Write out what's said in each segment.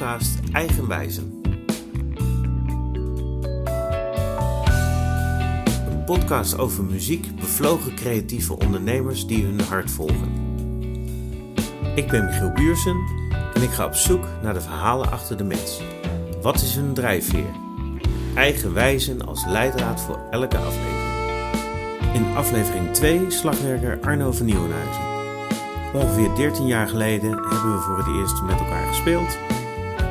podcast Eigenwijzen. Een podcast over muziek, bevlogen creatieve ondernemers die hun hart volgen. Ik ben Michiel Buursen en ik ga op zoek naar de verhalen achter de mens. Wat is hun drijfveer? Eigenwijzen als leidraad voor elke aflevering. In aflevering 2 slagwerker Arno van Nieuwenhuizen. Ongeveer 13 jaar geleden hebben we voor het eerst met elkaar gespeeld.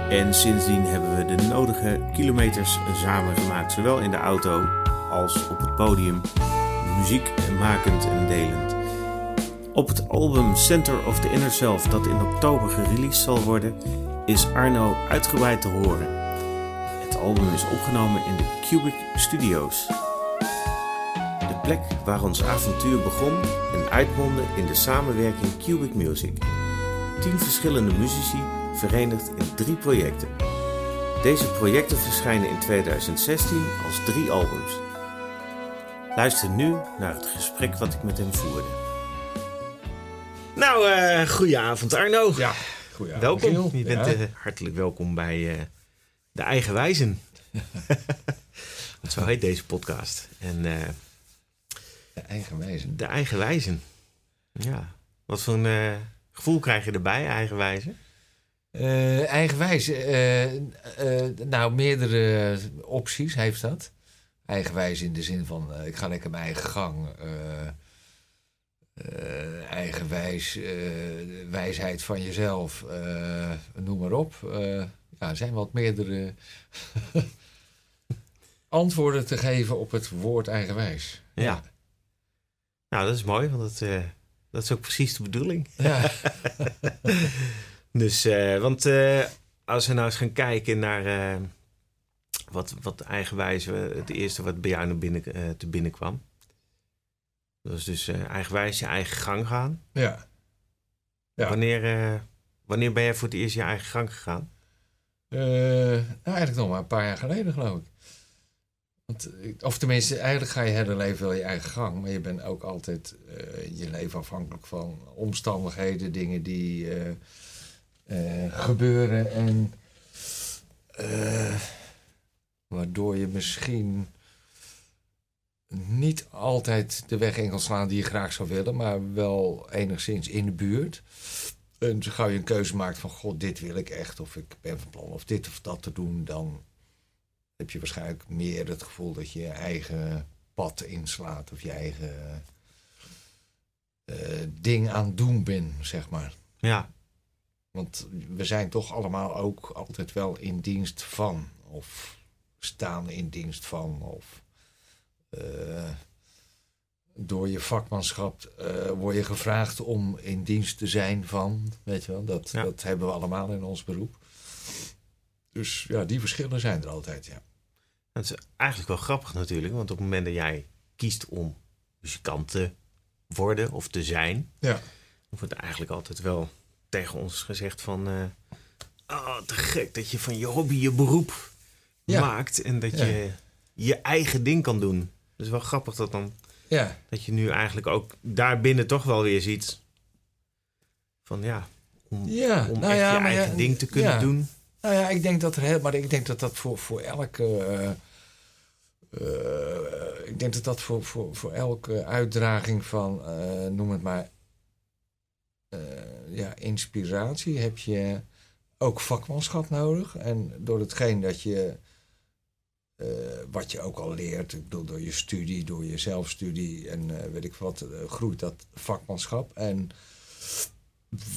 En sindsdien hebben we de nodige kilometers samen gemaakt, zowel in de auto als op het podium, muziek makend en delend. Op het album Center of the Inner Self, dat in oktober gereleased zal worden, is Arno uitgebreid te horen. Het album is opgenomen in de Cubic Studios. De plek waar ons avontuur begon en uitmondde in de samenwerking Cubic Music. Tien verschillende muzici verenigd in drie projecten. Deze projecten verschijnen in 2016 als drie albums. Luister nu naar het gesprek wat ik met hem voerde. Nou, uh, goedenavond Arno. Ja, goedenavond. Welkom. Je bent Ja. eh, hartelijk welkom bij eh, De Eigen Wijzen. Want zo heet deze podcast. En eh, De eigenwijzen. De Eigen Wijzen. Ja. Wat voor een eh, gevoel krijg je erbij, Eigen Wijzen? Eh, eigenwijs. eh, eh, nou, meerdere opties heeft dat. Eigenwijs in de zin van ik ga lekker mijn eigen gang. eigenwijs, wijsheid van jezelf, noem maar op. Ja, er zijn wat meerdere antwoorden te geven op het woord eigenwijs. Ja. Nou, dat is mooi, want dat, dat is ook precies de bedoeling. Ja. Dus, eh, want eh, als we nou eens gaan kijken naar eh, wat, wat eigenwijs, het eerste wat bij jou naar binnen, te binnen kwam. Dat is dus eigenwijs je eigen gang gaan. ja. Ja. Wanneer, wanneer ben jij voor het eerst je eigen gang gegaan? Nou, eigenlijk nog maar een paar jaar geleden, geloof ik. Want, of tenminste, eigenlijk ga je hele leven wel je eigen gang. Maar je bent ook altijd je leven afhankelijk van omstandigheden, dingen die gebeuren. En eh, waardoor je misschien niet altijd de weg in kan slaan die je graag zou willen, maar wel enigszins in de buurt. En zo gauw je een keuze maakt van, god, dit wil ik echt, of ik ben van plan of dit of dat te doen, dan heb je waarschijnlijk meer het gevoel dat je je eigen pad inslaat of je eigen eh, ding aan het doen bent, zeg maar. Ja, Want we zijn toch allemaal ook altijd wel in dienst van, of staan in dienst van, of eh, door je vakmanschap eh, word je gevraagd om in dienst te zijn van, weet je wel, dat, Ja. dat hebben we allemaal in ons beroep. Dus ja, die verschillen zijn er altijd, ja. dat is eigenlijk wel grappig natuurlijk. Want op het moment dat jij kiest om muzikant te worden of te zijn... Ja. dan wordt eigenlijk altijd wel tegen ons gezegd van... eh oh, te gek dat je van je hobby je beroep Ja. maakt... en dat Ja. je je eigen ding kan doen. Dus wel grappig dat, dan, Ja, dat je nu eigenlijk ook daarbinnen toch wel weer ziet... van ja, om, ja. om nou echt ja, je eigen ja, ding te kunnen doen... Nou ja, ik denk dat er heel, maar ik denk dat dat voor, voor elke. eh, eh, ik denk dat dat voor, voor, voor elke uitdraging van, noem het maar, ja, inspiratie heb je ook vakmanschap nodig. En door hetgeen dat je, eh, wat je ook al leert, ik bedoel, door je studie, door je zelfstudie en eh, weet ik wat, eh, groeit dat vakmanschap. En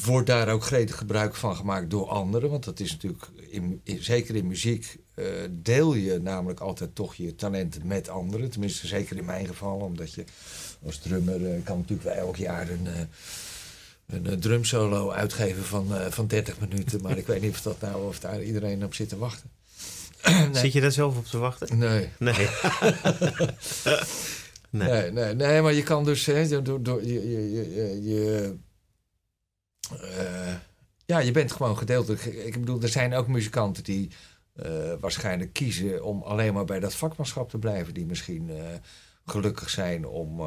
wordt daar ook gretig gebruik van gemaakt door anderen. Want dat is natuurlijk, in, zeker in muziek, deel je namelijk altijd toch je talenten met anderen. Tenminste, zeker in mijn geval, omdat je als drummer kan natuurlijk wel elk jaar een, een eh, drumsolo uitgeven van, eh, van 30 minuten. Maar ik weet niet of, dat nou, of daar iedereen op zit te wachten. Nee. Zit je daar zelf op te wachten? Nee. Nee. Nee. Nee, nee, nee, maar je kan dus hè, door, door je, je, je, eh, ja, je bent gewoon gedeeltelijk. Ik bedoel, er zijn ook muzikanten die waarschijnlijk kiezen om alleen maar bij dat vakmanschap te blijven, die misschien gelukkig zijn om,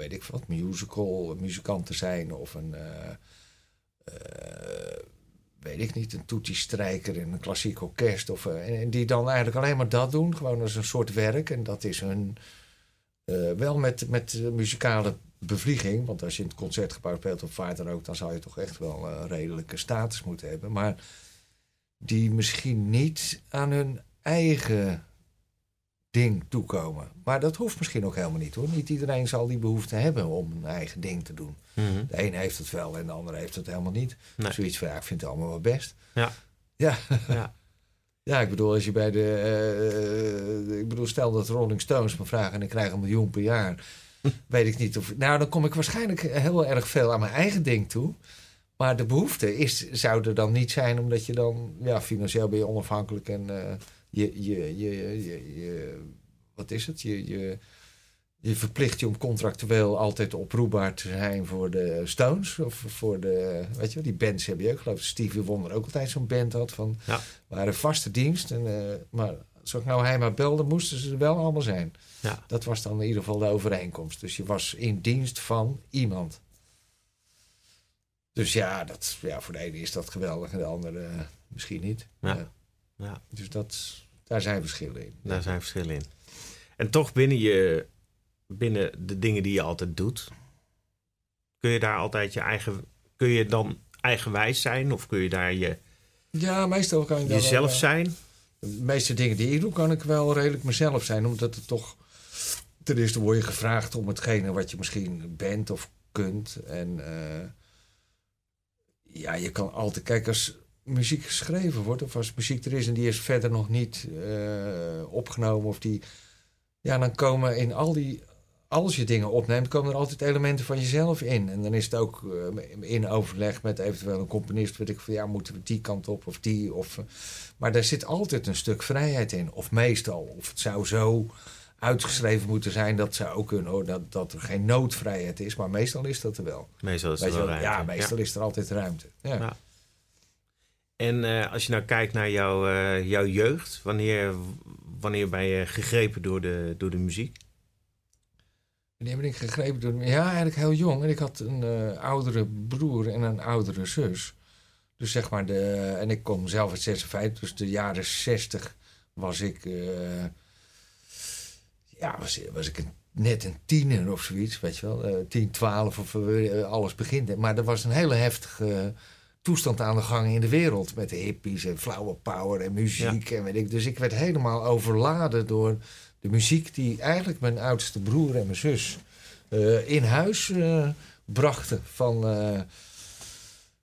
weet ik wat, musical muzikant te zijn of een eh, eh, weet ik niet, een toetiestrijker in een klassiek orkest. Of, eh, en die dan eigenlijk alleen maar dat doen, gewoon als een soort werk. En dat is hun, wel met, met muzikale bevlieging. Want als je in het concertgebouw speelt of vaart ook, dan zou je toch echt wel een redelijke status moeten hebben. Maar die misschien niet aan hun eigen ding toekomen. Maar dat hoeft misschien ook helemaal niet hoor. Niet iedereen zal die behoefte hebben om een eigen ding te doen. Mhm. De een heeft het wel en de ander heeft het helemaal niet. Nee. Zoiets van, ja, ik vind het allemaal wel best. Ja. Ja. Ja. ja, ik bedoel, als je bij de... eh, ik bedoel, stel dat Rolling Stones me vragen en ik krijg een miljoen per jaar. weet ik niet of... Nou, dan kom ik waarschijnlijk heel erg veel aan mijn eigen ding toe. Maar de behoefte is, zou er dan niet zijn, omdat je dan... Ja, financieel ben je onafhankelijk en eh, je, je, je, je, je... Wat is het? Je... je je verplicht je om contractueel altijd oproepbaar te zijn voor de Stones. Of voor de, weet je wel, die bands heb je ook. Ik geloof dat Stevie Wonder ook altijd zo'n band had van, Ja. waren vaste dienst. En, eh, maar als ik nou hij maar belde, moesten ze er wel allemaal zijn. Ja. Dat was dan in ieder geval de overeenkomst. Dus je was in dienst van iemand. Dus ja, dat, ja voor de ene is dat geweldig en de andere eh, misschien niet. Ja. Ja. Dus dat, daar zijn verschillen in. Daar zijn verschillen in. En toch binnen, je, binnen de dingen die je altijd doet, kun je daar altijd je eigen. Kun je dan eigenwijs zijn? Of kun je daar je, Ja, meestal kan je wel, jezelf eh, zijn? De meeste dingen die ik doe, kan ik wel redelijk mezelf zijn. Omdat het toch... Ten eerste word je gevraagd om hetgene wat je misschien bent of kunt. En eh, ja, je kan altijd... Kijk, als muziek geschreven wordt of als muziek er is en die is verder nog niet eh, opgenomen of die... Ja, dan komen in al die... Als je dingen opneemt, komen er altijd elementen van jezelf in. En dan is het ook eh, in overleg met eventueel een componist. Weet ik van ja, moeten we die kant op of die? Of, eh, maar daar zit altijd een stuk vrijheid in. Of meestal. Of het zou zo uitgeschreven moeten zijn. Dat zou ook kunnen hoor. Dat, dat er geen noodvrijheid is. Maar meestal is dat er wel. Meestal is je wel wel? ruimte. Ja, meestal is er altijd ruimte. Ja. Ja. En eh, als je nou kijkt naar jouw, eh, jouw jeugd, wanneer, wanneer ben je gegrepen door de, door de muziek? Wanneer ben ik gegrepen door... Ja, eigenlijk heel jong. En ik had een eh, oudere broer en een oudere zus. Dus zeg maar de... En ik kom zelf uit 56. Dus de jaren 60 was ik... ja, was, was ik net een tiener of zoiets, weet je wel. 10, 12 of alles begint. Maar er was een hele heftige toestand aan de gang in de wereld. Met de hippies en flower power en muziek en weet ik. Dus ik werd helemaal overladen door de muziek die eigenlijk mijn oudste broer en mijn zus eh, in huis eh, brachten. Van, eh,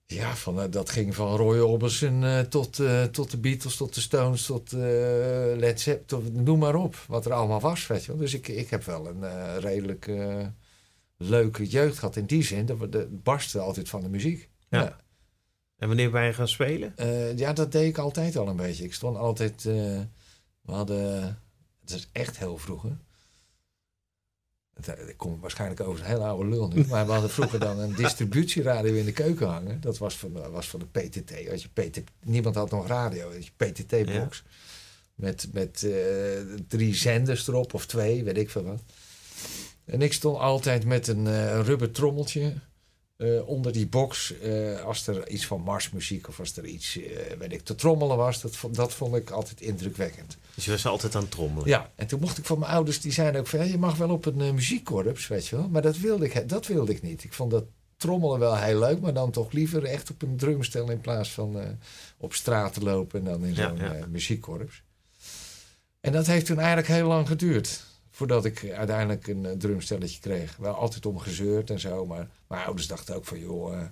ja, van, dat ging van Roy Orbison tot, tot de Beatles, tot de Stones, tot Led Zeppelin, tot- noem maar op. Wat er allemaal was, weet je wel. Dus ik, ik heb wel een redelijk leuke jeugd gehad in die zin. Dat we- Het barstte altijd van de muziek. Ja. En wanneer ben je gaan spelen? Eh, ja, dat deed ik altijd al een beetje. Ik stond altijd. eh, we hadden. Het is echt heel vroeger. Het, eh, ik kom waarschijnlijk over een hele oude lul nu. Maar we hadden vroeger dan een distributieradio in de keuken hangen. Dat was van, de- was van de PTT. Als je PT, niemand had nog radio. Je, PTT-box. Met, met drie zenders erop of twee, weet ik veel wat. En ik stond altijd met een eh rubber trommeltje eh, onder die box. eh, als er iets van marsmuziek of als er iets, eh, weet ik, te trommelen was. Dat, vond- dat vond ik altijd indrukwekkend. Dus je was altijd aan het trommelen. Ja, en toen mocht ik van mijn ouders, die zeiden ook van... Ja, je mag wel op een muziekkorps, weet je wel. Maar dat wilde, ik, dat wilde ik niet. Ik vond dat trommelen wel heel leuk... maar dan toch liever echt op een drumstel... in plaats van op straat te lopen... en dan in zo'n ja. muziekkorps. En dat heeft toen eigenlijk heel lang geduurd... voordat ik uiteindelijk een eh, drumstelletje kreeg. Wel altijd om gezeurd en zo... maar mijn ouders dachten ook van... joh, eh,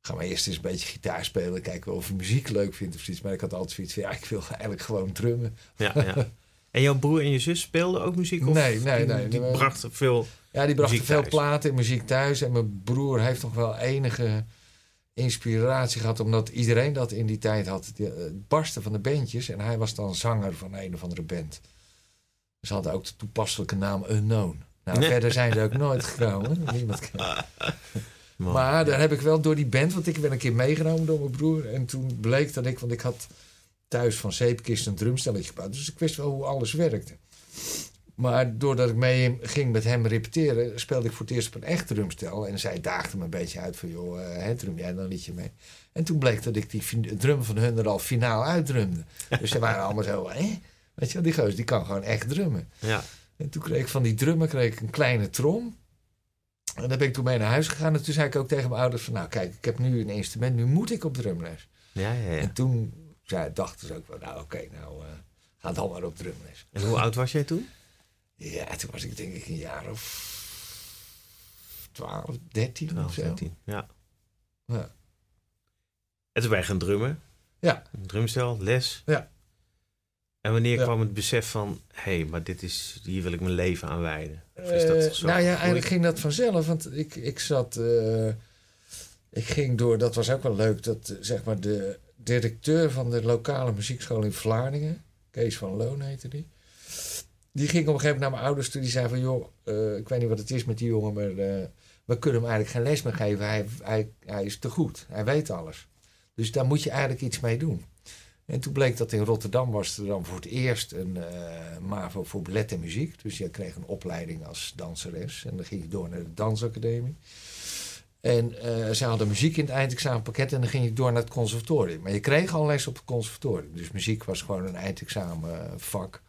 ga maar eerst eens een beetje gitaar spelen... kijken of je muziek leuk vindt of zoiets. Maar ik had altijd zoiets van... ja, ik wil eigenlijk gewoon drummen. Ja, ja. En jouw broer en je zus speelden ook muziek? Of Nee, nee, die- nee. Die brachten veel... Ja, die brachten veel thuis. platen en muziek thuis. En mijn broer heeft nog wel enige inspiratie gehad, omdat iedereen dat in die tijd had. Die, eh, Het barsten van de bandjes. En hij was dan zanger van een of andere band. Ze hadden ook de toepasselijke naam Unknown. Nou, Nee. verder zijn ze ook nooit gekomen. Niemand kent. Man. Maar daar heb ik wel door die band, want ik ben een keer meegenomen door mijn broer. En toen bleek dat ik, want ik had thuis van zeepkist een drumstelletje gebouwd. Dus ik wist wel hoe alles werkte. Maar doordat ik mee ging met hem repeteren, speelde ik voor het eerst op een echt drumstel. En zij daagde me een beetje uit van, joh, uh, hè, drum jij dan een liedje mee? En toen bleek dat ik die drum van hun er al finaal uitdrumde. Dus ze waren allemaal zo, hè? Weet je wel, die goos die kan gewoon echt drummen. Ja. En toen kreeg ik van die drummer kreeg ik een kleine trom. En daar ben ik toen mee naar huis gegaan. En toen zei ik ook tegen mijn ouders van... nou kijk, ik heb nu een instrument, nu moet ik op drumles. Ja, ja, ja. En toen zei, dachten ze ook van... nou oké, nou uh, ga dan maar op drumles. En hoe oud was jij toen? Ja, toen was ik denk ik een jaar of 12, 13 12, of zo. 13, ja. Ja. En toen ben je gaan drummen. Ja. Een drumstel, les. Ja. En wanneer Ja. kwam het besef van... hé, hey, maar dit is, hier wil ik mijn leven aan wijden? Of is dat Eh, zo nou ja, eigenlijk ging dat vanzelf. Want ik, ik zat. eh, ik ging door, dat was ook wel leuk, dat eh, zeg maar de directeur van de lokale muziekschool in Vlaardingen, Kees van Loon heette die. Die ging op een gegeven moment naar mijn ouders toe. Die zei van, joh, ik weet niet wat het is met die jongen, maar we kunnen hem eigenlijk geen les meer geven. Hij, hij, hij is te goed. Hij weet alles. Dus daar moet je eigenlijk iets mee doen. En toen bleek dat in Rotterdam was er dan voor het eerst een eh, MAVO voor ballet en muziek. Dus je kreeg een opleiding als danseres. En dan ging je door naar de dansacademie. En eh, ze hadden muziek in het eindexamenpakket en dan ging je door naar het conservatorium. Maar je kreeg al les op het conservatorium. Dus muziek was gewoon een eindexamenvak.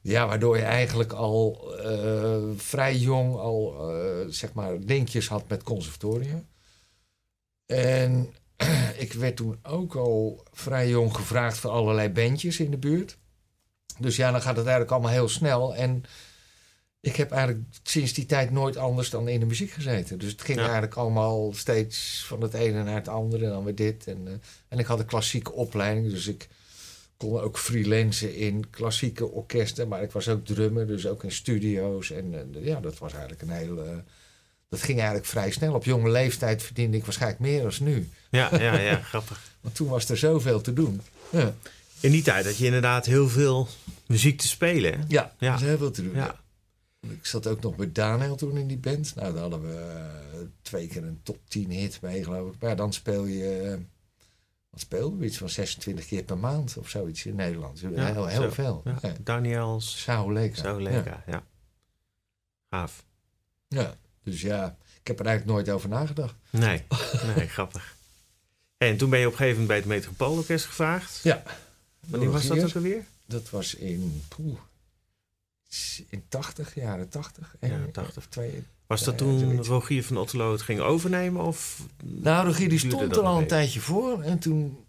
Ja, waardoor je eigenlijk al eh, vrij jong al zeg maar linkjes had met conservatorium. En ik werd toen ook al vrij jong gevraagd voor allerlei bandjes in de buurt. Dus ja, dan gaat het eigenlijk allemaal heel snel. En ik heb eigenlijk sinds die tijd nooit anders dan in de muziek gezeten. Dus het ging Ja. eigenlijk allemaal steeds van het ene naar het andere. En dan weer dit. En, eh, en ik had een klassieke opleiding. Dus ik kon ook freelancen in klassieke orkesten. Maar ik was ook drummer, dus ook in studio's. En eh, ja, dat was eigenlijk een hele... eh, dat ging eigenlijk vrij snel. Op jonge leeftijd verdiende ik waarschijnlijk meer dan nu. Ja, ja, ja, grappig. Want toen was er zoveel te doen. Ja, In die tijd had je inderdaad heel veel muziek te spelen. Hè? ja, Ja. was heel veel te doen. Ja. ja. Ik zat ook nog met Daniel toen in die band. Nou, daar hadden we eh, twee keer een top 10 hit mee, geloof ik. Maar dan speel je... eh, wat speelden we? Iets van 26 keer per maand of zoiets in Nederland. Ja, heel heel zo. veel. Ja. Daniels, lekker. Ja. Gaaf. Ja. Ja, dus ja, ik heb er eigenlijk nooit over nagedacht. Nee, nee, grappig. En toen ben je op een gegeven moment bij het Metropoolorkest gevraagd. Ja. Wanneer was dat ook alweer? Dat was in... Poeh, in 80, jaren 80. Ja, En- 80. of Twee, Was dat Ja, toen. Rogier van Otterlo het ging overnemen? Of Nou, Rogier die stond er al een tijdje voor. En toen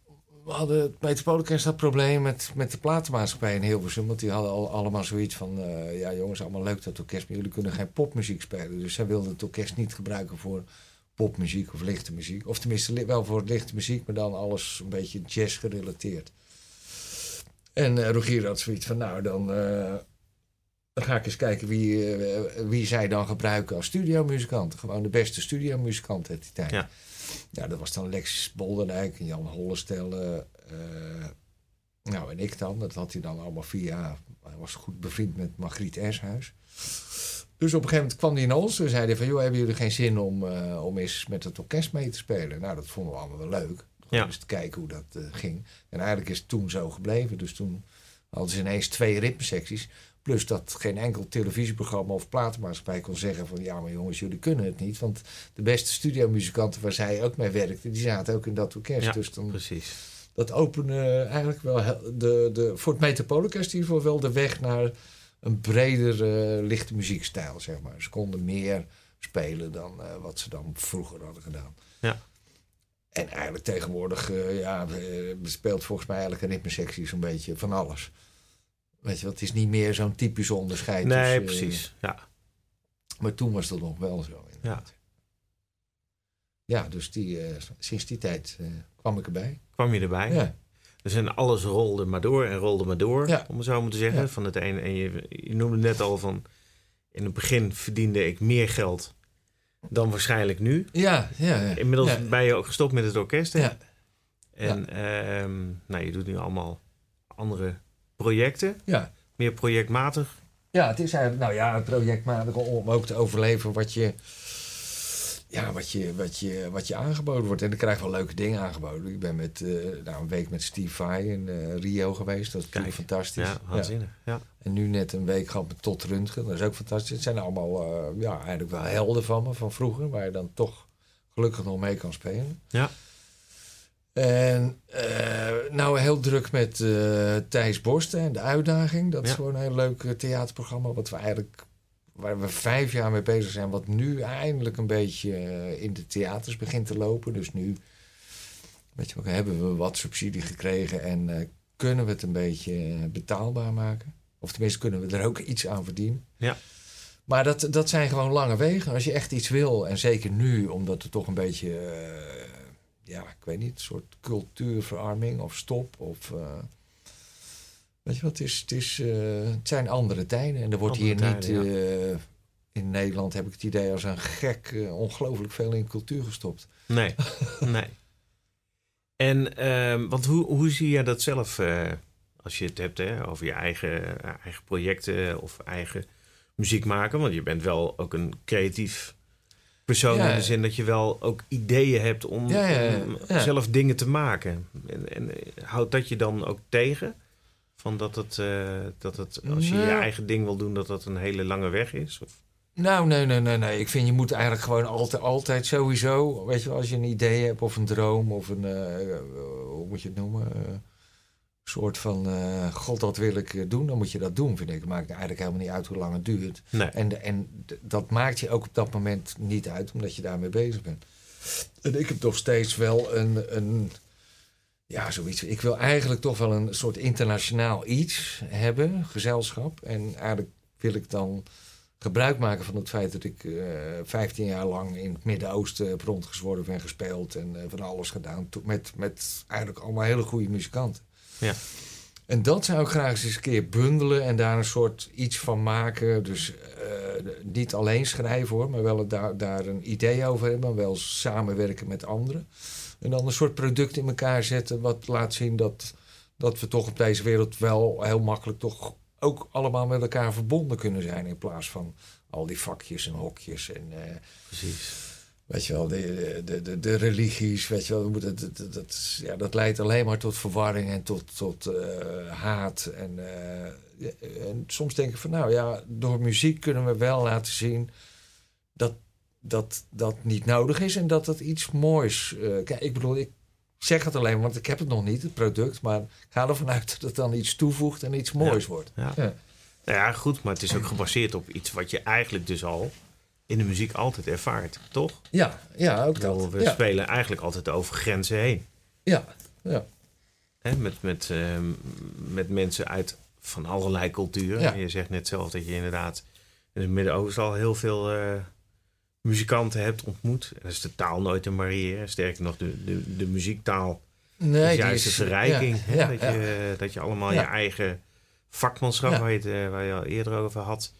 hadden het Metropoolorkest dat probleem met, met de platenmaatschappij in Hilversum. Want die hadden al, allemaal zoiets van... eh, ja jongens, allemaal leuk dat orkest, maar jullie kunnen geen popmuziek spelen. Dus zij wilden het orkest niet gebruiken voor popmuziek of lichte muziek. Of tenminste wel voor lichte muziek, maar dan alles een beetje jazz gerelateerd. En eh, Rogier had zoiets van, nou dan... eh, dan ga ik eens kijken wie, wie zij dan gebruiken als studiomuzikanten. Gewoon de beste studiomuzikanten uit die tijd. Ja. Ja, dat was dan Lex Bolderdijk en Jan Hollestelle. eh, nou, en ik dan. Dat had hij dan allemaal via... Hij was goed bevriend met Margriet Ershuis. Dus op een gegeven moment kwam hij naar ons en zei hij van... joh, hebben jullie geen zin om, eh, om eens met het orkest mee te spelen? Nou, dat vonden we allemaal wel leuk. Ja. Om eens te kijken hoe dat eh, ging. En eigenlijk is het toen zo gebleven. Dus toen hadden ze ineens twee ritmesecties. Plus dat geen enkel televisieprogramma of platenmaatschappij kon zeggen van... ja, maar jongens, jullie kunnen het niet. Want de beste studiomuzikanten waar zij ook mee werkte... die zaten ook in dat orkest. Ja, dus dan, precies? dat opende eigenlijk wel de, de, voor het Metropoolorkest in ieder geval wel de weg naar een breder eh, lichte muziekstijl, zeg maar. Ze konden meer spelen dan eh, wat ze dan vroeger hadden gedaan. Ja. En eigenlijk tegenwoordig, eh, ja, speelt volgens mij eigenlijk een ritmesectie zo'n beetje van alles. Weet je wat, het is niet meer zo'n typische onderscheid. Nee, tussen, eh, precies. Ja. maar toen was dat nog wel zo. inderdaad. Ja, dus die, eh, sinds die tijd eh, kwam ik erbij. Kwam je erbij? Ja. Dus en alles rolde maar door en rolde maar door, Ja. om het zo maar te zeggen. Ja. Van het ene, en je, je noemde net al van... In het begin verdiende ik meer geld dan waarschijnlijk nu. Ja, ja, ja. Inmiddels ja. ben je ook gestopt met het orkest. hè? Ja. En ehm, nou, je doet nu allemaal andere projecten. Ja. Meer projectmatig. ja, het is eigenlijk, nou ja, projectmatig om ook te overleven wat je. ja, wat, je, wat, je, wat je aangeboden wordt. En dan krijg je wel leuke dingen aangeboden. Ik ben met, eh, nou, een week met Steve Vai in eh, Rio geweest. Dat is fantastisch. Ja, waanzinnig. Ja. En nu net een week gehad met Tot Röntgen. Dat is ook fantastisch. Het zijn allemaal eh, ja, eigenlijk wel helden van me van vroeger. Waar je dan toch gelukkig nog mee kan spelen. Ja. En nou heel druk met Thijs Borsten en De Uitdaging. Dat is gewoon een heel leuk theaterprogramma. Wat we eigenlijk waar we vijf jaar mee bezig zijn, wat nu eindelijk een beetje eh, in de theaters begint te lopen. Dus nu weet je, hebben we wat subsidie gekregen en kunnen we het een beetje eh, betaalbaar maken. Of tenminste kunnen we er ook iets aan verdienen. Ja. Maar dat, dat zijn gewoon lange wegen. Als je echt iets wil, en zeker nu, omdat er toch een beetje, ja, ik weet niet, een soort cultuurverarming of stop of Weet je wat, het, is, het, is, uh, het zijn andere tijden. En er wordt hier niet... Uh, in Nederland heb ik het idee als een gek ongelooflijk veel in cultuur gestopt. Nee, nee. En, uh, want hoe, hoe zie je dat zelf als je het hebt hè, over je eigen, eigen projecten of eigen muziek maken? Want je bent wel ook een creatief persoon in de zin dat je wel ook ideeën hebt om, ja, om zelf dingen te maken. En, en houdt dat je dan ook tegen? Van dat het, uh, dat het als je je eigen ding wil doen, dat dat een hele lange weg is? Of? Nou, nee, nee, nee, nee. Ik vind je moet eigenlijk gewoon altijd, altijd sowieso, weet je wel, als je een idee hebt of een droom of een, uh, hoe moet je het noemen? Soort van, god, dat wil ik doen, dan moet je dat doen, vind ik. Het maakt eigenlijk helemaal niet uit hoe lang het duurt. Nee. En, en dat maakt je ook op dat moment niet uit, omdat je daarmee bezig bent. En ik heb toch steeds wel een, een ja, zoiets. Ik wil eigenlijk toch wel een soort internationaal iets hebben, gezelschap. En eigenlijk wil ik dan gebruik maken van het feit dat ik uh, eh, 15 jaar lang in het Midden-Oosten heb rondgezworven en gespeeld en uh, van alles gedaan. Met, met eigenlijk allemaal hele goede muzikanten. Ja. En dat zou ik graag eens een keer bundelen en daar een soort iets van maken. Dus uh, niet alleen schrijven hoor, maar wel daar, daar een idee over hebben. Maar wel samenwerken met anderen. En dan een soort product in elkaar zetten wat laat zien dat, dat we toch op deze wereld wel heel makkelijk toch ook allemaal met elkaar verbonden kunnen zijn. In plaats van al die vakjes en hokjes. En, uh, Precies. Weet je wel, de, de, de, de religies, weet je wel, dat, dat, dat, ja, dat leidt alleen maar tot verwarring en tot, tot uh, haat. En, uh, en soms denk ik van, nou ja, door muziek kunnen we wel laten zien dat dat dat niet nodig is en dat het iets moois. Uh, kijk, ik bedoel, ik zeg het alleen, want ik heb het nog niet, het product, maar ik ga ervan uit dat het dan iets toevoegt en iets moois wordt. Ja. ja. Nou ja, goed, maar het is ook gebaseerd op iets wat je eigenlijk dus al in de muziek altijd ervaart, toch? Ja, ja ook dat. We spelen eigenlijk altijd over grenzen heen. Ja, ja. Hè, met, met, uh, met mensen uit van allerlei culturen. Ja. Je zegt net zelf dat je inderdaad in het Midden-Oosten al heel veel uh, muzikanten hebt ontmoet. En dat is de taal nooit te mariëren. Sterker nog, de, de, de muziektaal nee, is juist de verrijking. Ja, dat, je, dat je allemaal je eigen vakmanschap, waar, je het, eh, waar je al eerder over had...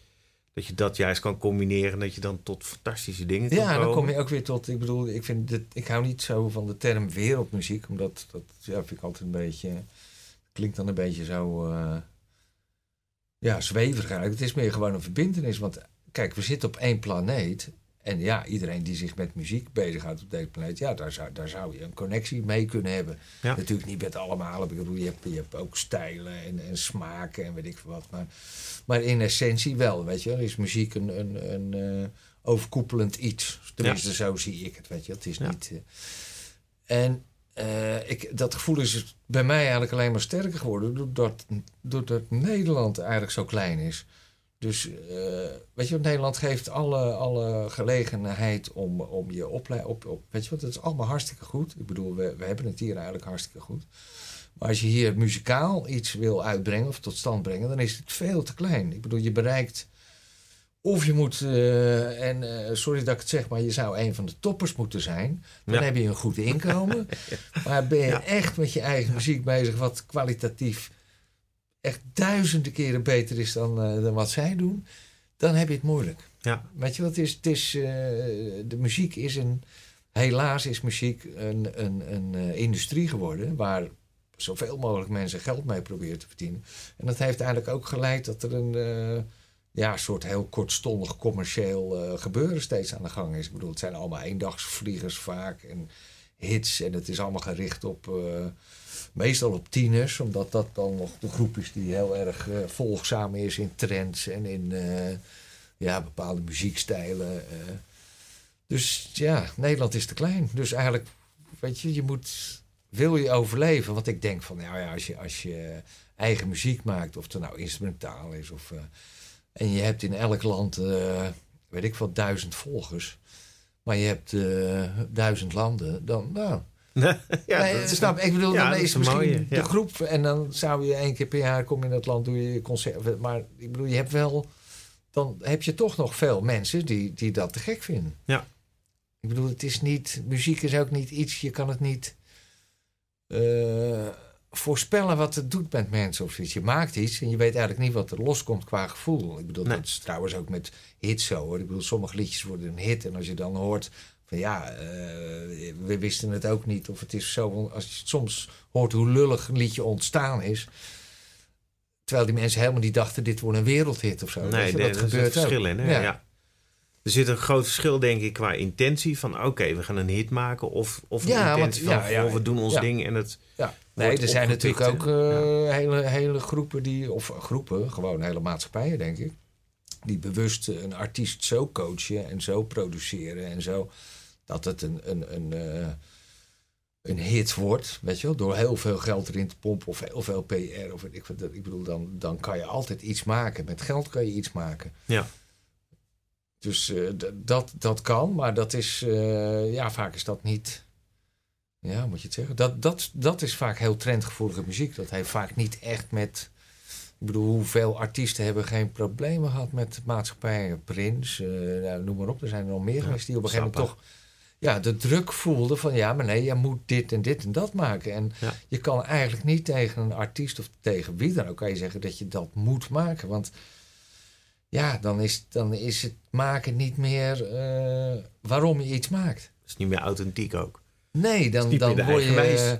dat je dat juist kan combineren... dat je dan tot fantastische dingen kan Ja, dan kom je ook weer tot... Ik bedoel, ik, vind dit, ik hou niet zo van de term wereldmuziek... omdat dat ja, vind ik altijd een beetje... klinkt dan een beetje zo... Uh, ja, zweverig eigenlijk. Het is meer gewoon een verbindenis. Want kijk, we zitten op één planeet... En ja, iedereen die zich met muziek bezighoudt op deze planeet, ja, daar zou, daar zou je een connectie mee kunnen hebben. Natuurlijk niet met allemaal. Ik bedoel, je hebt, je hebt ook stijlen en, en smaken en weet ik veel wat. Maar, maar in essentie wel, weet je. Is muziek een, een, een uh, overkoepelend iets. Tenminste, zo zie ik het, weet je. Het is niet... Uh, en uh, ik, dat gevoel is bij mij eigenlijk alleen maar sterker geworden... doordat, doordat Nederland eigenlijk zo klein is. Dus uh, weet je, Nederland geeft alle, alle gelegenheid om, om je opleiding op, op. Weet je wat, dat is allemaal hartstikke goed. Ik bedoel, we, we hebben het hier eigenlijk hartstikke goed. Maar als je hier muzikaal iets wil uitbrengen of tot stand brengen, dan is het veel te klein. Ik bedoel, je bereikt. Of je moet, uh, en uh, sorry dat ik het zeg, maar je zou een van de toppers moeten zijn. Dan heb je een goed inkomen. maar ben je echt met je eigen muziek bezig, wat kwalitatief echt duizenden keren beter is dan, uh, dan wat zij doen, dan heb je het moeilijk. Ja. Weet je wat het is? Het is uh, de muziek is een. Helaas is muziek een, een, een uh, industrie geworden waar zoveel mogelijk mensen geld mee proberen te verdienen. En dat heeft eigenlijk ook geleid dat er een ja, soort heel kortstondig commercieel eh, gebeuren steeds aan de gang is. Ik bedoel, het zijn allemaal eendagsvliegers vaak en hits. En het is allemaal gericht op, eh, meestal op tieners. Omdat dat dan nog de groep is die heel erg uh, volgzaam is in trends en in ja, bepaalde muziekstijlen. Dus ja, Nederland is te klein. Dus eigenlijk, weet je, je moet, wil je overleven. Want ik denk van, nou ja, als je, als je eigen muziek maakt, of het nou instrumentaal is of en je hebt in elk land, weet ik wat, duizend volgers. Maar je hebt duizend landen. Dan, nou. Ja, nee, dat snap, ik bedoel, ja, dan is, misschien mooie, de groep. En dan zou je één keer per jaar komen in dat land, doe je concert. Maar ik bedoel, je hebt wel. Dan heb je toch nog veel mensen die, die dat te gek vinden. Ja. Ik bedoel, het is niet. Muziek is ook niet iets. Je kan het niet. Uh, voorspellen wat het doet met mensen of iets. Je maakt iets en je weet eigenlijk niet wat er loskomt qua gevoel. Ik bedoel, dat is trouwens ook met hits zo hoor. Ik bedoel, sommige liedjes worden een hit en als je dan hoort van ja, uh, we wisten het ook niet. Of het is zo, als je soms hoort hoe lullig een liedje ontstaan is. Terwijl die mensen helemaal niet dachten, dit wordt een wereldhit of zo. Nee, dat gebeurt verschil in. Hè? ja. Er zit een groot verschil, denk ik, qua intentie. Van oké, we gaan een hit maken. Of, of ja, intentie van, ja, we doen ons ding en het... Ja. Nee, er zijn natuurlijk ook uh, hele, hele groepen die... Of groepen, gewoon hele maatschappijen, denk ik. Die bewust een artiest zo coachen en zo produceren en zo... Dat het een, een, een, uh, een hit wordt, weet je wel. Door heel veel geld erin te pompen of heel veel PR. Of, ik, ik bedoel, dan, dan kan je altijd iets maken. Met geld kan je iets maken. Ja. Dus uh, dat, dat kan, maar dat is, uh, ja, vaak is dat niet, ja, moet je het zeggen. Dat, dat, dat is vaak heel trendgevoelige muziek. Dat heeft vaak niet echt met, ik bedoel, hoeveel artiesten hebben geen problemen gehad met maatschappijen. Prins, uh, nou, noem maar op, er zijn er nog meer geweest die op een gegeven moment toch ja, de druk voelden van ja, maar nee, je moet dit en dit en dat maken. En ja. je kan eigenlijk niet tegen een artiest of tegen wie dan ook kan je zeggen dat je dat moet maken. Want ja, dan is, dan is het maken niet meer uh, waarom je iets maakt. Het is niet meer authentiek ook. Nee, dan, dan, word je,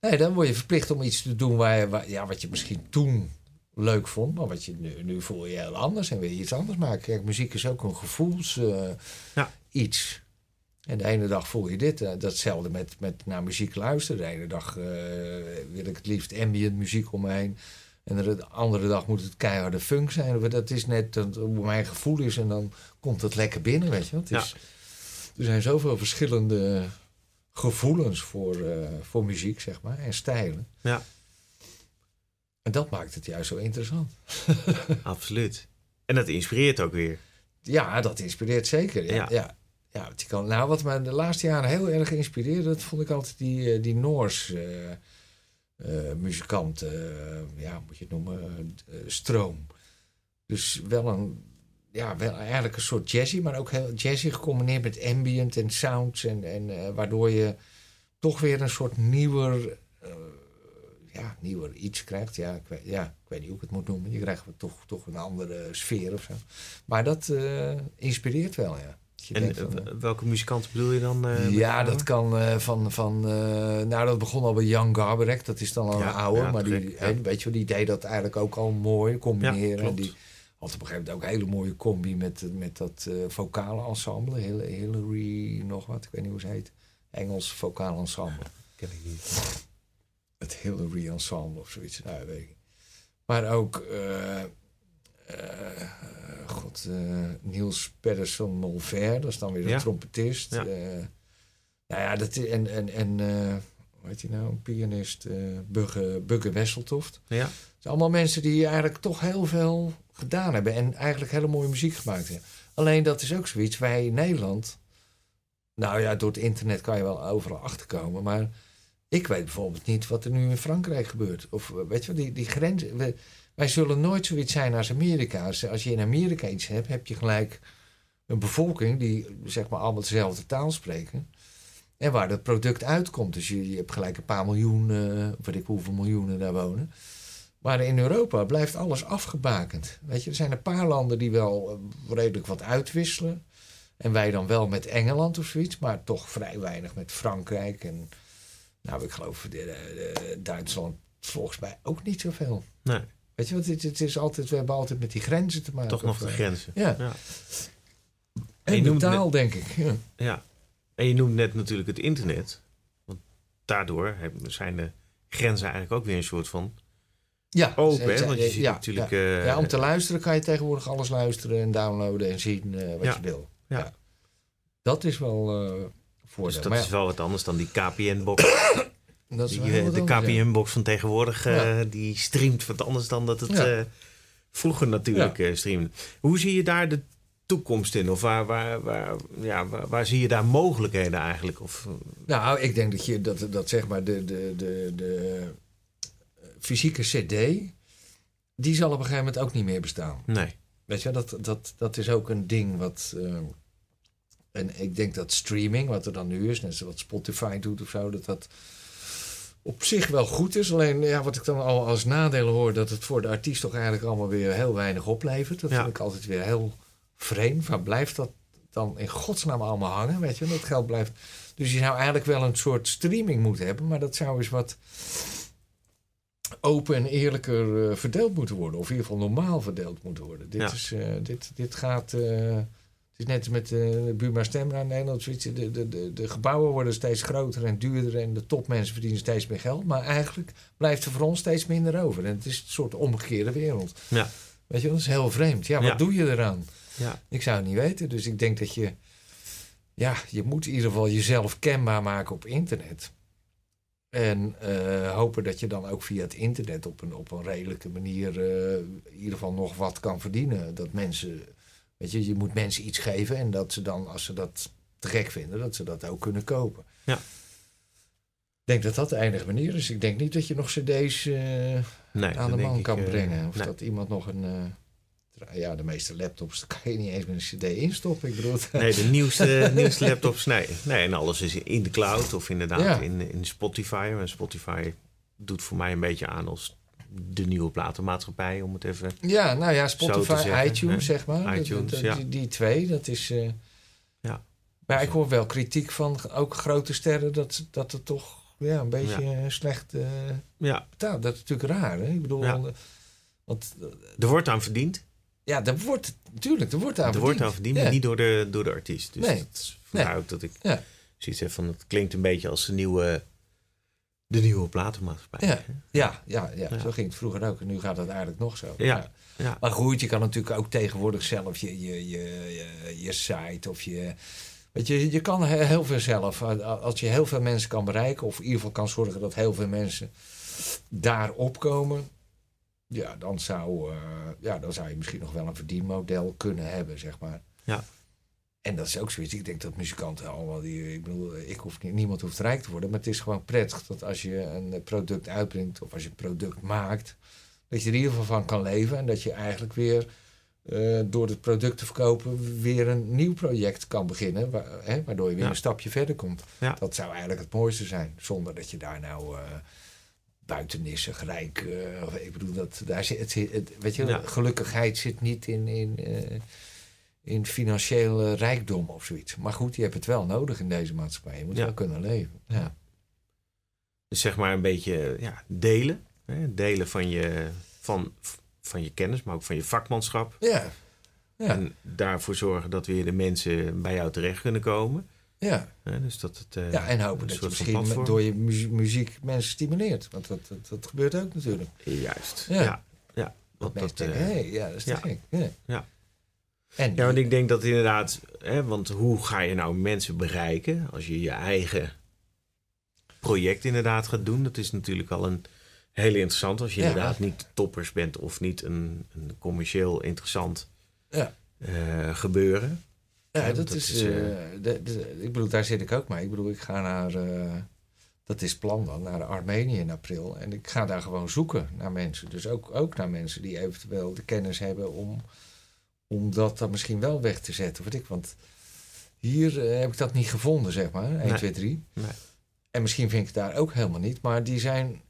nee, dan word je verplicht om iets te doen waar, waar, ja, wat je misschien toen leuk vond, maar wat je nu, nu voel je heel anders en wil je iets anders maken. Kijk, muziek is ook een gevoels uh, ja. iets. En de ene dag voel je dit. Uh, datzelfde met, met naar muziek luisteren. De ene dag wil ik het liefst ambient muziek om me heen. En de andere dag moet het keiharde funk zijn. Dat is net hoe mijn gevoel is. En dan komt het lekker binnen, weet je. Het is, Er zijn zoveel verschillende gevoelens voor, uh, voor muziek, zeg maar. En stijlen. Ja. En dat maakt het juist zo interessant. Absoluut. En dat inspireert ook weer. Ja, dat inspireert zeker. Ja, ja. ja. Ja kan, nou, wat mij de laatste jaren heel erg inspireerde... dat vond ik altijd die, eh, die Noors... Uh, uh, muzikant, uh, ja, moet je het noemen, stroom. Dus wel een, ja, wel eigenlijk een soort jazzy, maar ook heel jazzy gecombineerd met ambient en sounds. En, en waardoor je toch weer een soort nieuwer, ja, nieuwer iets krijgt. Ja ik, weet, ja, ik weet niet hoe ik het moet noemen. Je krijgt toch, toch een andere sfeer of zo. Maar dat inspireert wel, ja en welke muzikanten bedoel je dan? Uh, ja, dat kan uh, van. van uh, nou, dat begon al bij Jan Garbarek. Dat is dan al een oude. maar die, ja. weet je, die deed dat eigenlijk ook al mooi combineren. en die had op een gegeven moment ook een hele mooie combi met, met dat vocale ensemble. Hillary, nog wat, ik weet niet hoe ze heet. Engels vocale ensemble. Ken ik niet. Het Hillary ensemble of zoiets. Nou, weet ik. Maar ook. Uh, God, uh, Niels Pedersen Molver, dat is dan weer een trompetist. Ja. Uh, nou ja, dat, en, en, en hoe heet hij nou, een pianist, Bugge, Bugge Wesseltoft. Ja. Het zijn allemaal mensen die eigenlijk toch heel veel gedaan hebben en eigenlijk hele mooie muziek gemaakt hebben. Alleen dat is ook zoiets, wij in Nederland, nou ja, door het internet kan je wel overal achterkomen, maar ik weet bijvoorbeeld niet wat er nu in Frankrijk gebeurt. Of weet je wel, die, die grenzen. Wij zullen nooit zoiets zijn als Amerika. Als je in Amerika iets hebt, heb je gelijk een bevolking die zeg maar allemaal dezelfde taal spreken. En waar dat product uitkomt. Dus je, hebt gelijk een paar miljoen, uh, weet ik hoeveel miljoenen daar wonen. Maar in Europa blijft alles afgebakend. Weet je, er zijn een paar landen die wel eh, redelijk wat uitwisselen. En wij dan wel met Engeland of zoiets, maar toch vrij weinig met Frankrijk. En nou, ik geloof de, Duitsland volgens mij ook niet zoveel. Nee. Weet je, want het, het is altijd, we hebben altijd met die grenzen te maken. Toch nog de eh, grenzen. Ja. Ja. En de taal, denk ik. Ja. Ja. En je noemt net natuurlijk het internet. Want daardoor zijn de grenzen eigenlijk ook weer een soort van Ja, open. hè? Want je ziet ja, natuurlijk... Ja. eh, Ja, om te luisteren kan je tegenwoordig alles luisteren en downloaden en zien eh, wat je wil. Ja. Dat is wel een voordeel. dus dat maar is wel wat anders dan die KPN-box. ja, dat is Die, wel eh, de. KPN-box van tegenwoordig, eh, die streamt wat anders dan dat het eh, vroeger natuurlijk streamde. Hoe zie je daar de toekomst in? Of waar, waar, waar, ja, waar, waar zie je daar mogelijkheden eigenlijk? Of, Nou, ik denk dat je dat, dat zeg maar de, de, de, de fysieke CD, die zal op een gegeven moment ook niet meer bestaan. nee. Weet je, dat, dat, dat is ook een ding wat. en ik denk dat streaming, wat er dan nu is, net zoals Spotify doet of zo, dat dat op zich wel goed is. Alleen ja, wat ik dan al als nadelen hoor, dat het voor de artiest toch eigenlijk allemaal weer heel weinig oplevert. Dat Ja. vind ik altijd weer heel vreemd. Waar blijft dat dan in godsnaam allemaal hangen? Weet je, dat geld blijft. Dus je zou eigenlijk wel een soort streaming moeten hebben, maar dat zou eens wat open en eerlijker eh, verdeeld moeten worden. Of in ieder geval normaal verdeeld moeten worden. Dit, Ja. is, eh, dit, dit gaat. eh, het is net als met de Buma Stemra in Nederland. zoiets. De, de, de, de gebouwen worden steeds groter en duurder. En de topmensen verdienen steeds meer geld. Maar eigenlijk blijft er voor ons steeds minder over. En het is een soort omgekeerde wereld. Ja. Weet je, dat is heel vreemd. Ja, wat Ja. doe je eraan? Ja. Ik zou het niet weten. Dus ik denk dat je. Ja, je moet in ieder geval jezelf kenbaar maken op internet. En eh, hopen dat je dan ook via het internet op een, op een redelijke manier eh, in ieder geval nog wat kan verdienen. Dat mensen, weet je, je moet mensen iets geven en dat ze dan, als ze dat te gek vinden, dat ze dat ook kunnen kopen. Ja. Ik denk dat dat de enige manier is. Ik denk niet dat je nog cd's eh, Nee, aan de man kan eh, brengen. Of nee. dat iemand nog een... eh, ja, de meeste laptops, daar kan je niet eens met een cd instoppen. Ik bedoel, Nee, de nieuwste, nieuwste laptops, nee. nee. En alles is in de cloud of inderdaad Ja. in, in Spotify. En Spotify doet voor mij een beetje aan als de nieuwe platenmaatschappij, om het even... Ja, nou ja, Spotify, iTunes, zeg maar. iTunes, Dat- ja. die, die twee, dat is... eh, Ja. Maar ik hoor wel kritiek van ook grote sterren dat, dat het toch ja, een beetje slecht eh Ja, betaald. Dat is natuurlijk raar, hè? Ik bedoel, Ja. want eh, er wordt aan verdiend. ja, er wordt, natuurlijk, er wordt aan er verdiend. wordt aan verdiend, maar niet door de, door de artiest. Dus Nee. dat is Nee. dat ik zoiets heb van... Het klinkt een beetje als de nieuwe, de nieuwe platenmaatschappij. Ja. Ja, ja, ja, Ja. zo ging het vroeger ook. En nu gaat het eigenlijk nog zo. Ja. Ja. Maar goed, je kan natuurlijk ook tegenwoordig zelf je, je, je, je, je site of je... Weet je, je kan he- heel veel zelf. Als je heel veel mensen kan bereiken... of in ieder geval kan zorgen dat heel veel mensen daarop komen... ja, dan zou, eh, ja, dan zou je misschien nog wel een verdienmodel kunnen hebben, zeg maar. Ja. En dat is ook zoiets. Ik denk dat muzikanten allemaal die. Ik bedoel, ik hoef niet, niemand hoeft rijk te worden. Maar het is gewoon prettig dat als je een product uitbrengt of als je een product maakt, dat je er in ieder geval van kan leven. En dat je eigenlijk weer eh, door het product te verkopen weer een nieuw project kan beginnen. wa- hè, waardoor je weer Ja. een stapje verder komt. Ja. Dat zou eigenlijk het mooiste zijn. Zonder dat je daar nou. eh buitennissig, rijk. eh, ik bedoel, dat, daar zit, het, weet je, Ja. gelukkigheid zit niet in, in, in financiële rijkdom of zoiets. Maar goed, je hebt het wel nodig in deze maatschappij. Je moet Ja. wel kunnen leven. Ja. Dus zeg maar een beetje ja, delen. Hè? Delen van je, van, van je kennis, maar ook van je vakmanschap. Ja. Ja. En daarvoor zorgen dat weer de mensen bij jou terecht kunnen komen. Ja. Dus dat het, eh, ja, en hopen dat je misschien door je mu- muziek mensen stimuleert. Want dat, dat, dat gebeurt ook natuurlijk. Juist, Ja. ja. Want dat, denken, eh, hé, ja, dat is te gek. Ja. Ja. En, Ja, want ik denk dat inderdaad, hè, want hoe ga je nou mensen bereiken als je je eigen project inderdaad gaat doen? Dat is natuurlijk al een hele interessant als je Ja. inderdaad niet toppers bent of niet een, een commercieel interessant Ja. eh, gebeuren. Ja, Ja, dat, dat is. is, eh, de, de- ik bedoel, daar zit ik ook mee. Ik bedoel, ik ga naar. eh, dat is plan dan, naar Armenië in april. En ik ga daar gewoon zoeken naar mensen. Dus ook, ook naar mensen die eventueel de kennis hebben om, om dat dan misschien wel weg te zetten. Weet ik. Want hier eh, heb ik dat niet gevonden, zeg maar. 1, Nee. 2, 3. Nee. En misschien vind ik het daar ook helemaal niet. Maar die zijn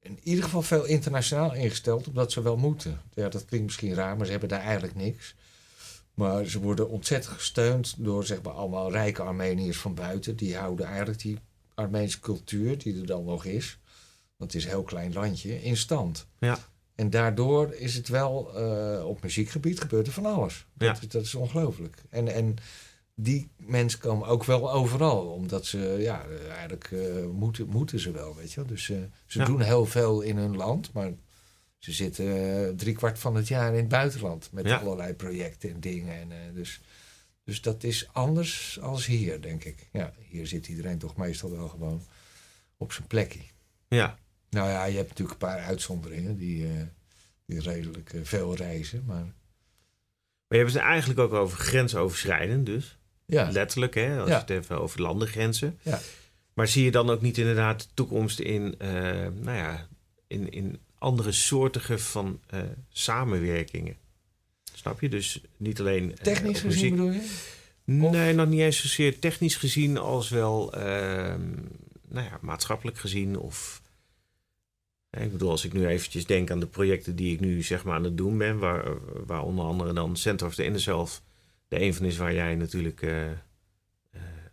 in ieder geval veel internationaal ingesteld, omdat ze wel moeten. Ja, dat klinkt misschien raar, maar ze hebben daar eigenlijk niks. Maar ze worden ontzettend gesteund door zeg maar, allemaal rijke Armeniërs van buiten. Die houden eigenlijk die Armeense cultuur, die er dan nog is, dat is een heel klein landje, in stand. Ja. En daardoor is het wel, eh, op muziekgebied gebeurt er van alles. Ja. Dat, is- dat is ongelooflijk. En, en die mensen komen ook wel overal, omdat ze, ja, eigenlijk eh, moeten, moeten ze wel, weet je wel. Dus eh, ze Ja. doen heel veel in hun land, maar ze zitten eh, driekwart van het jaar in het buitenland met Ja. allerlei projecten en dingen. En, dus, dus dat is anders als hier, denk ik. Ja, hier zit iedereen toch meestal wel gewoon op zijn plekje. Ja, Nou ja, je hebt natuurlijk een paar uitzonderingen die, eh, die redelijk eh, veel reizen. Maar maar je hebt het eigenlijk ook over grensoverschrijdend dus. ja, Letterlijk, hè, als Ja. je het even over landengrenzen. Ja. Maar zie je dan ook niet inderdaad de toekomst in, eh, nou ja, in, in andere soorten van samenwerkingen? Snap je? Dus niet alleen technisch gezien bedoel je? Nee, nog niet eens zozeer technisch gezien als wel ehm, nou ja, maatschappelijk gezien. Of, ik bedoel, als ik nu eventjes denk aan de projecten die ik nu zeg maar aan het doen ben, waar, waar onder andere dan Center of the Inner Self de een van is waar jij natuurlijk eh, eh,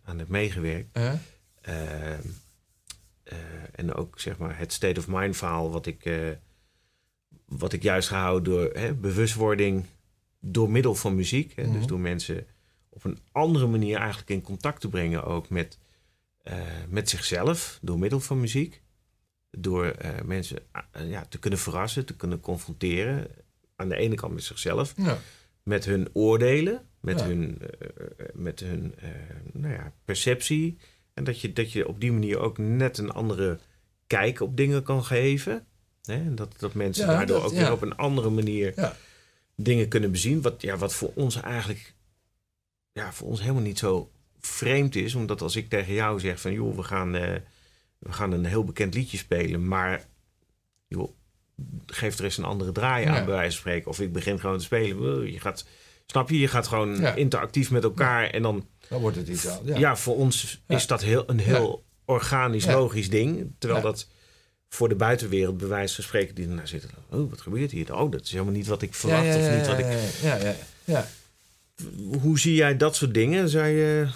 aan hebt meegewerkt. Huh? Eh, en ook zeg maar het state of mind verhaal wat ik, wat ik juist gehouden door hè, bewustwording door middel van muziek. Hè, Mhm. Dus door mensen op een andere manier eigenlijk in contact te brengen ook met, met zichzelf door middel van muziek. Door eh, mensen eh, ja, te kunnen verrassen, te kunnen confronteren. Aan de ene kant met zichzelf, Ja. met hun oordelen, met Ja. hun, eh, met hun nou ja, perceptie. En dat je, dat je op die manier ook net een andere kijk op dingen kan geven. Hè? En dat, dat mensen daardoor dat- ook weer op een andere manier Ja. dingen kunnen bezien. Wat, ja, wat voor ons eigenlijk ja, voor ons helemaal niet zo vreemd is. Omdat als ik tegen jou zeg van joh, we gaan, we gaan een heel bekend liedje spelen. Maar joh, geef er eens een andere draai aan Ja. bij wijze van spreken. Of ik begin gewoon te spelen. Je gaat, snap je? Je gaat gewoon Ja. interactief met elkaar. En dan Dan wordt het iets aan. ja. Ja. voor ons Ja. is dat heel, een heel organisch, Ja. logisch ding. Terwijl Ja. dat voor de buitenwereld, bij wijze van spreken, die ernaar zitten. Oh, wat gebeurt hier? Oh, dat is helemaal niet wat ik verwacht. ja, ja, of niet wat ik. ja, ja, ja, ja. Hoe zie jij dat soort dingen? Zou je.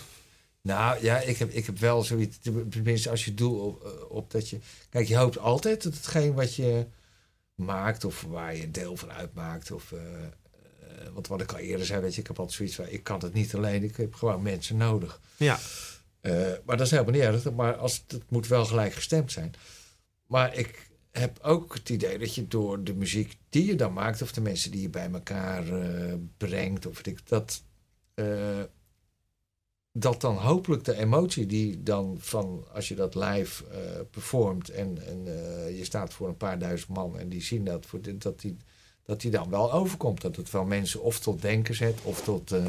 Nou ja, ik heb, ik heb wel zoiets. Tenminste, als je doel op, eh, op dat je. Kijk, je hoopt altijd dat hetgeen wat je maakt, of waar je deel van uitmaakt, of. eh, want wat ik al eerder zei, weet je, ik heb altijd zoiets van: ik kan het niet alleen, ik heb gewoon mensen nodig. Ja, maar dat is helemaal niet erg. Maar als, het moet wel gelijk gestemd zijn. Maar ik heb ook het idee dat je door de muziek die je dan maakt, of de mensen die je bij elkaar brengt, of ik, dat, dat dan hopelijk de emotie die dan van als je dat live eh, performt en, en eh, je staat voor een paar duizend man en die zien dat, voor dat, die, dat die dan wel overkomt. Dat het wel mensen of tot denken zet of tot. eh,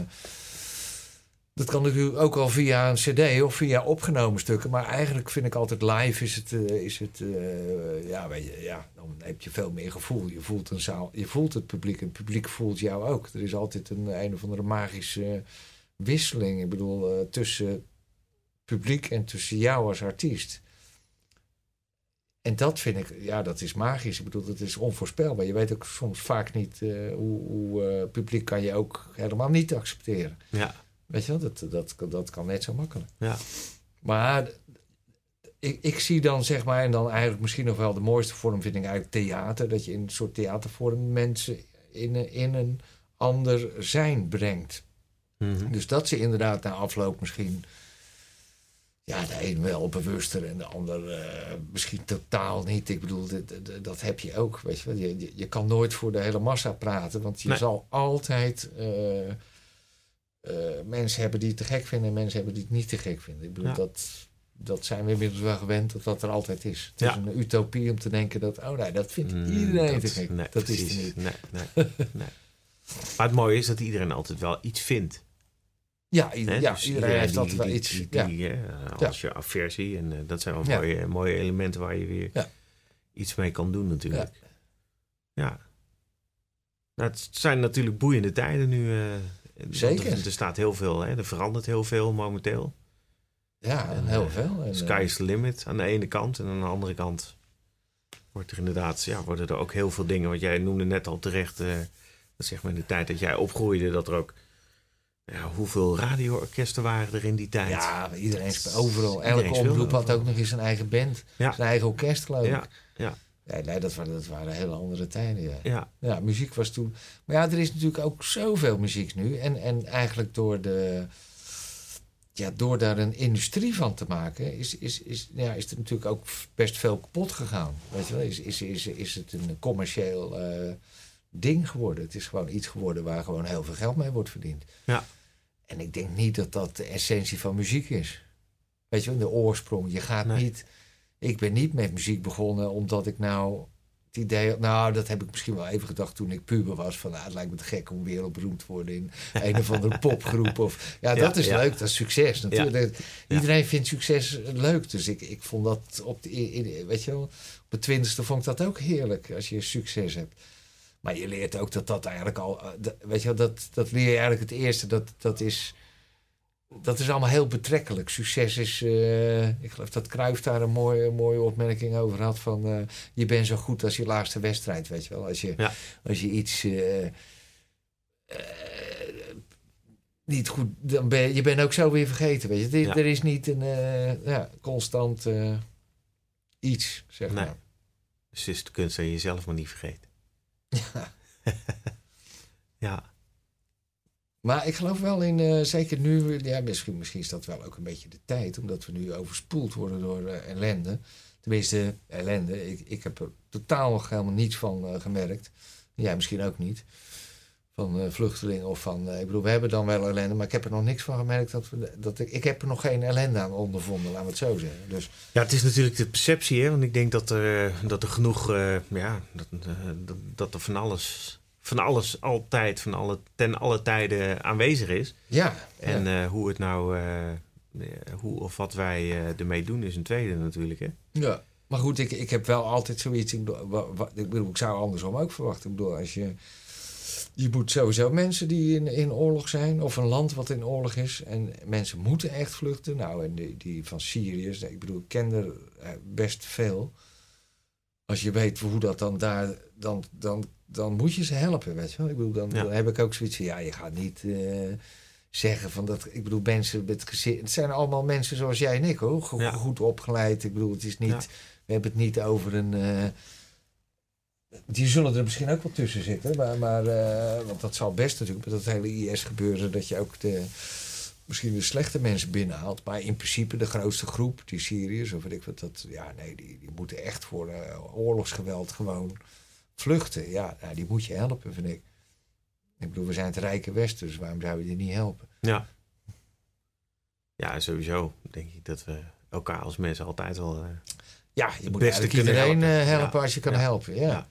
dat kan natuurlijk ook al via een cd of via opgenomen stukken. Maar eigenlijk vind ik altijd live is het... is het ja, weet je, ja, dan heb je veel meer gevoel. Je voelt, een zaal, je voelt het publiek en het publiek voelt jou ook. Er is altijd een, een of andere magische wisseling. Ik bedoel, eh, tussen publiek en tussen jou als artiest. En dat vind ik, ja, dat is magisch. Ik bedoel, dat is onvoorspelbaar. Je weet ook soms vaak niet eh, hoe, hoe eh, publiek kan je ook helemaal niet accepteren. ja, Weet je wel, dat, dat, dat kan net zo makkelijk. ja. Maar ik, ik zie dan zeg maar, en dan eigenlijk misschien nog wel de mooiste vorm vind ik eigenlijk theater. Dat je in een soort theatervorm mensen in, in een ander zijn brengt. Mhm. Dus dat ze inderdaad na afloop misschien... Ja, de een wel bewuster en de ander eh, misschien totaal niet. Ik bedoel, dat, heb je ook. Weet je, wel. Je, je, je kan nooit voor de hele massa praten, want je Nee. zal altijd eh, eh, mensen hebben die het te gek vinden en mensen hebben die het niet te gek vinden. Ik bedoel, Ja. dat, dat zijn we inmiddels wel gewend dat dat er altijd is. Het Ja. is een utopie om te denken dat, oh nee, dat vindt Mm, iedereen dat- te gek. nee, dat is er niet. Nee, nee, nee. Maar het mooie is dat iedereen altijd wel iets vindt. Ja, Hè? ja Dus iedereen heeft die- altijd wel die- iets. Die, ja. die, hè, als je aversie. En eh, dat zijn wel Ja. mooie, mooie elementen waar je weer Ja. iets mee kan doen natuurlijk. Ja. Nou, het zijn natuurlijk boeiende tijden nu. eh, want Zeker. Er, er staat heel veel, hè, er verandert heel veel momenteel. Ja, En, heel eh, veel. En, Sky eh, is the limit aan de ene kant. En aan de andere kant wordt er inderdaad, ja, worden er ook heel veel dingen. Want jij noemde net al terecht, eh, dat zeg maar in de tijd dat jij opgroeide, dat er ook. Ja, hoeveel radioorkesten waren er in die tijd? Ja, iedereen overal. Elke omroep had ook nog eens een eigen band. Ja. Zijn eigen orkest, geloof ik. Ja, ja. Nee, nee dat, waren, dat waren hele andere tijden. Ja. Ja, ja, muziek was toen. Maar ja, er is natuurlijk ook zoveel muziek nu. En, en eigenlijk door de. Ja, door daar een industrie van te maken, is, is, is, ja, is er natuurlijk ook best veel kapot gegaan. Weet je wel? Is, is, is, is het een commercieel eh, ding geworden? Het is gewoon iets geworden waar gewoon heel veel geld mee wordt verdiend. Ja. En ik denk niet dat dat de essentie van muziek is. Weet je wel, de oorsprong. Je gaat Nee. niet. Ik ben niet met muziek begonnen omdat ik nou het idee had. Nou, dat heb ik misschien wel even gedacht toen ik puber was. Van nou, het lijkt me te gek om wereldberoemd te worden in een of andere popgroep. Of, ja, Ja, dat is ja. leuk, dat is succes. Natuurlijk. Ja. Iedereen vindt succes leuk. Dus ik, ik vond dat op de, in- weet je wel, op de twintigste vond ik dat ook heerlijk als je succes hebt. Maar je leert ook dat dat eigenlijk al, eh, dat- weet je wel, dat, dat leer je eigenlijk het eerste. Dat, dat is, dat is allemaal heel betrekkelijk. Succes is, eh, ik geloof dat Cruijff daar een mooie, mooie opmerking over had van, eh, je bent zo goed als je laatste wedstrijd, weet je wel. Als je, Ja. als je iets niet goed, dan ben je, je bent ook zo weer vergeten, weet je. Er, Ja. er is niet een ja, constant iets, zeg Nee. maar. dus het is de kunst dat je jezelf maar niet vergeet. Ja. Maar ik geloof wel in, eh, zeker nu, ja, misschien, misschien is dat wel ook een beetje de tijd, omdat we nu overspoeld worden door eh, ellende. Tenminste, ellende. Ik, ik heb er totaal helemaal niets van eh, gemerkt. Jij misschien ook niet. Van eh, vluchtelingen of van. eh, ik bedoel, we hebben dan wel ellende, maar ik heb er nog niks van gemerkt. Dat we, dat ik, ik heb er nog geen ellende aan ondervonden, laten we het zo zeggen. Dus Ja, het is natuurlijk de perceptie, hè? Want ik denk dat er, dat er genoeg, eh, ja, dat, eh, dat, dat er van alles, van alles altijd, van alle, ten alle tijden aanwezig is. ja. En ja. eh, hoe het nou, eh, eh, hoe of wat wij eh, ermee doen, is een tweede natuurlijk, hè? Ja, maar goed, ik, ik heb wel altijd zoiets. Ik bedoel, ik, bedoel, ik zou andersom ook verwachten. Ik bedoel, als je. Je moet sowieso mensen die in, in oorlog zijn, of een land wat in oorlog is. En mensen moeten echt vluchten. Nou, en die, die van Syriërs, ik bedoel, ik ken er eh, best veel. Als je weet hoe dat dan daar. Dan, dan, dan moet je ze helpen, weet je wel. Ik bedoel, dan, Ja. dan heb ik ook zoiets van. Ja, je gaat niet. eh, zeggen van dat. Ik bedoel, mensen met gezin. Het zijn allemaal mensen zoals jij en ik hoor. Go- Ja. Goed opgeleid. Ik bedoel, het is niet. Ja. We hebben het niet over een. eh, die zullen er misschien ook wel tussen zitten. Maar, maar eh, want dat zal best natuurlijk met dat hele IS gebeuren. Dat je ook de, misschien de slechte mensen binnenhaalt. Maar in principe de grootste groep, die Syriërs of weet ik wat. Dat, ja, nee, die, die moeten echt voor eh, oorlogsgeweld gewoon vluchten. Ja, nou, die moet je helpen, vind ik. Ik bedoel, we zijn het rijke Westen, dus waarom zou je die niet helpen? Ja. Ja, sowieso denk ik dat we elkaar als mensen altijd wel... eh, Ja, je moet beste eigenlijk iedereen helpen. helpen, helpen Ja. als je kan Ja. helpen. Ja.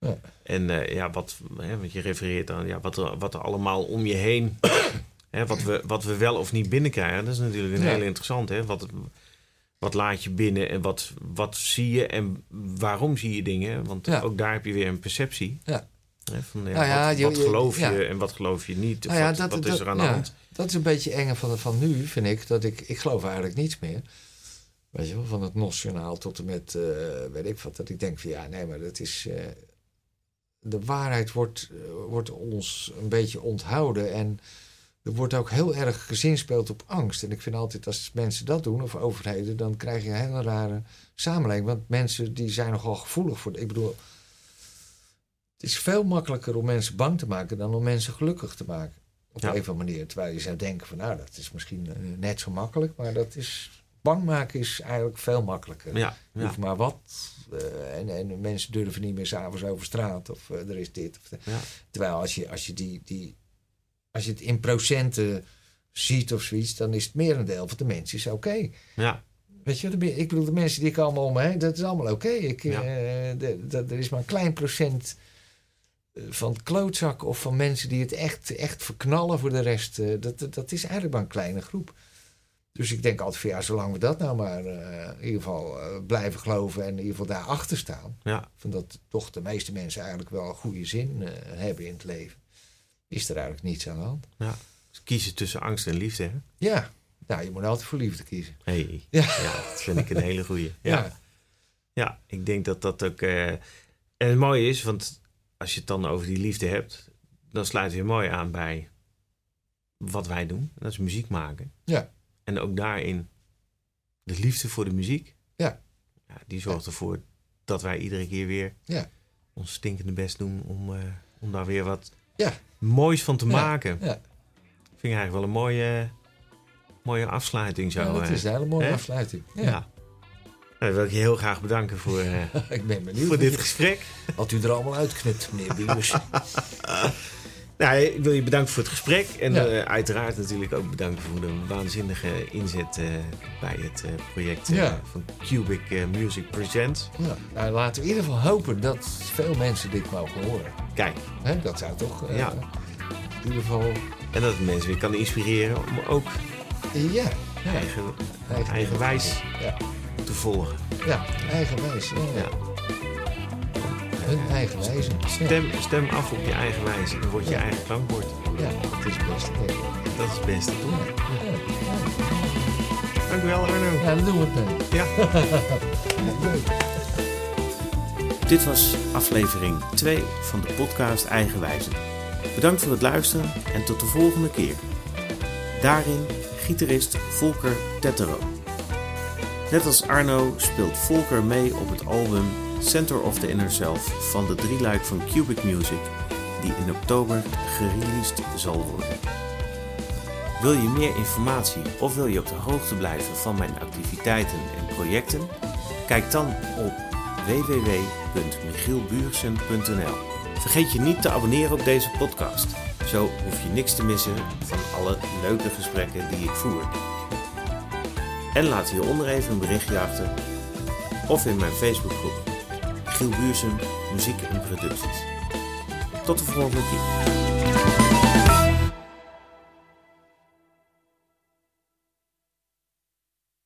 Ja. En eh, ja, wat, hè, wat je refereert aan, ja, wat, er, wat er allemaal om je heen, hè, wat, we, wat we wel of niet binnenkrijgen, dat is natuurlijk een Ja. hele interessant. Hè? Wat, wat laat je binnen en wat, wat zie je en waarom zie je dingen? Want Ja. ook daar heb je weer een perceptie. Ja. Hè, van, ja, Nou ja, wat, je- wat je- geloof je en wat geloof je niet? Nou wat, dat- wat is dat- er aan de hand? Dat is een beetje enge van, van nu, vind ik. Dat ik, ik geloof eigenlijk niets meer. Weet je wel, van het nationaal tot en met, eh, weet ik wat. Dat ik denk van ja, nee, maar dat is... eh, de waarheid wordt, eh, wordt ons een beetje onthouden. En er wordt ook heel erg gezinspeeld op angst. En ik vind altijd, als mensen dat doen, of overheden... dan krijg je een hele rare samenleving. Want mensen die zijn nogal gevoelig voor... Ik bedoel, het is veel makkelijker om mensen bang te maken... dan om mensen gelukkig te maken. Op Ja. een of andere manier. Terwijl je zou denken van, nou, dat is misschien eh, net zo makkelijk. Maar dat is... Bang maken is eigenlijk veel makkelijker. Ja, Je ja, hoeft maar wat. Eh, en, en mensen durven niet meer s'avonds over straat. Of eh, er is dit. Of dat. ja. Terwijl als je, als je die, die. Als je het in procenten ziet of zoiets. dan is het merendeel van de mensen is oké. ja. Weet je, ik bedoel, de mensen die komen om me heen. dat is allemaal oké. Ik, Ja. eh, Er is maar een klein procent. Van klootzak of van mensen die het echt, echt verknallen voor de rest. dat, dat is eigenlijk maar een kleine groep. Dus ik denk altijd van ja, zolang we dat nou maar eh, in ieder geval eh, blijven geloven en in ieder geval daarachter staan. ja. Van dat toch de meeste mensen eigenlijk wel een goede zin eh, hebben in het leven. Is er eigenlijk niets aan de hand. Dus kiezen tussen angst en liefde. Hè? Ja, nou, je moet altijd voor liefde kiezen. Hey. Ja. ja, dat vind ik een hele goeie. Ja. Ja, Ja, ik denk dat dat ook. en het mooie is, want als je het dan over die liefde hebt, dan sluit weer mooi aan bij wat wij doen. En dat is muziek maken. Ja. En ook daarin de liefde voor de muziek. Ja. ja die zorgt ervoor dat wij iedere keer weer Ja. ons stinkende best doen om, eh, om daar weer wat Ja. moois van te maken. Ja, Vind ik eigenlijk wel een mooie, mooie afsluiting zo. dat eh. is een hele mooie hè? afsluiting. ja. Nou, wil ik je heel graag bedanken voor, eh, Ik ben benieuwd. voor dit gesprek. Wat u er allemaal uitknipt, meneer Biers. Nou, ik wil je bedanken voor het gesprek. En Ja. eh, uiteraard natuurlijk ook bedanken voor de waanzinnige inzet eh, bij het eh, project Ja. van Cubic Music Presents. ja. Nou, laten we in ieder geval hopen dat veel mensen dit mogen horen. Kijk, Hè, dat zou toch Ja. in ieder geval... en dat het mensen weer kan inspireren om ook Ja, eigen, eigenwijs Ja, te volgen. ja eigenwijs. Ja. Hun eigen wijze. Ja, Stem, stem af op je eigen wijze. Dan wordt je Ja. eigen klankbord. ja, dat is het beste. Ja, Dat is het beste, toch? ja, ja. Dank u wel, Arno. Ja, doe het mee. Ja. Leuk. Dit was aflevering 2 van de podcast Eigenwijze. Bedankt voor het luisteren en tot de volgende keer. Daarin gitarist Volker Tettero. Net als Arno speelt Volker mee op het album Center of the Inner Self van de drieluik van Cubic Music, die in oktober gereleased zal worden. Wil je meer informatie of wil je op de hoogte blijven van mijn activiteiten en projecten? Kijk dan op www.michielbuursen.nl. Vergeet je niet te abonneren op deze podcast. Zo hoef je niks te missen van alle leuke gesprekken die ik voer. En laat hieronder even een berichtje achter of in mijn Facebookgroep Michiel Buursen Muziek en Producties. Tot de volgende keer.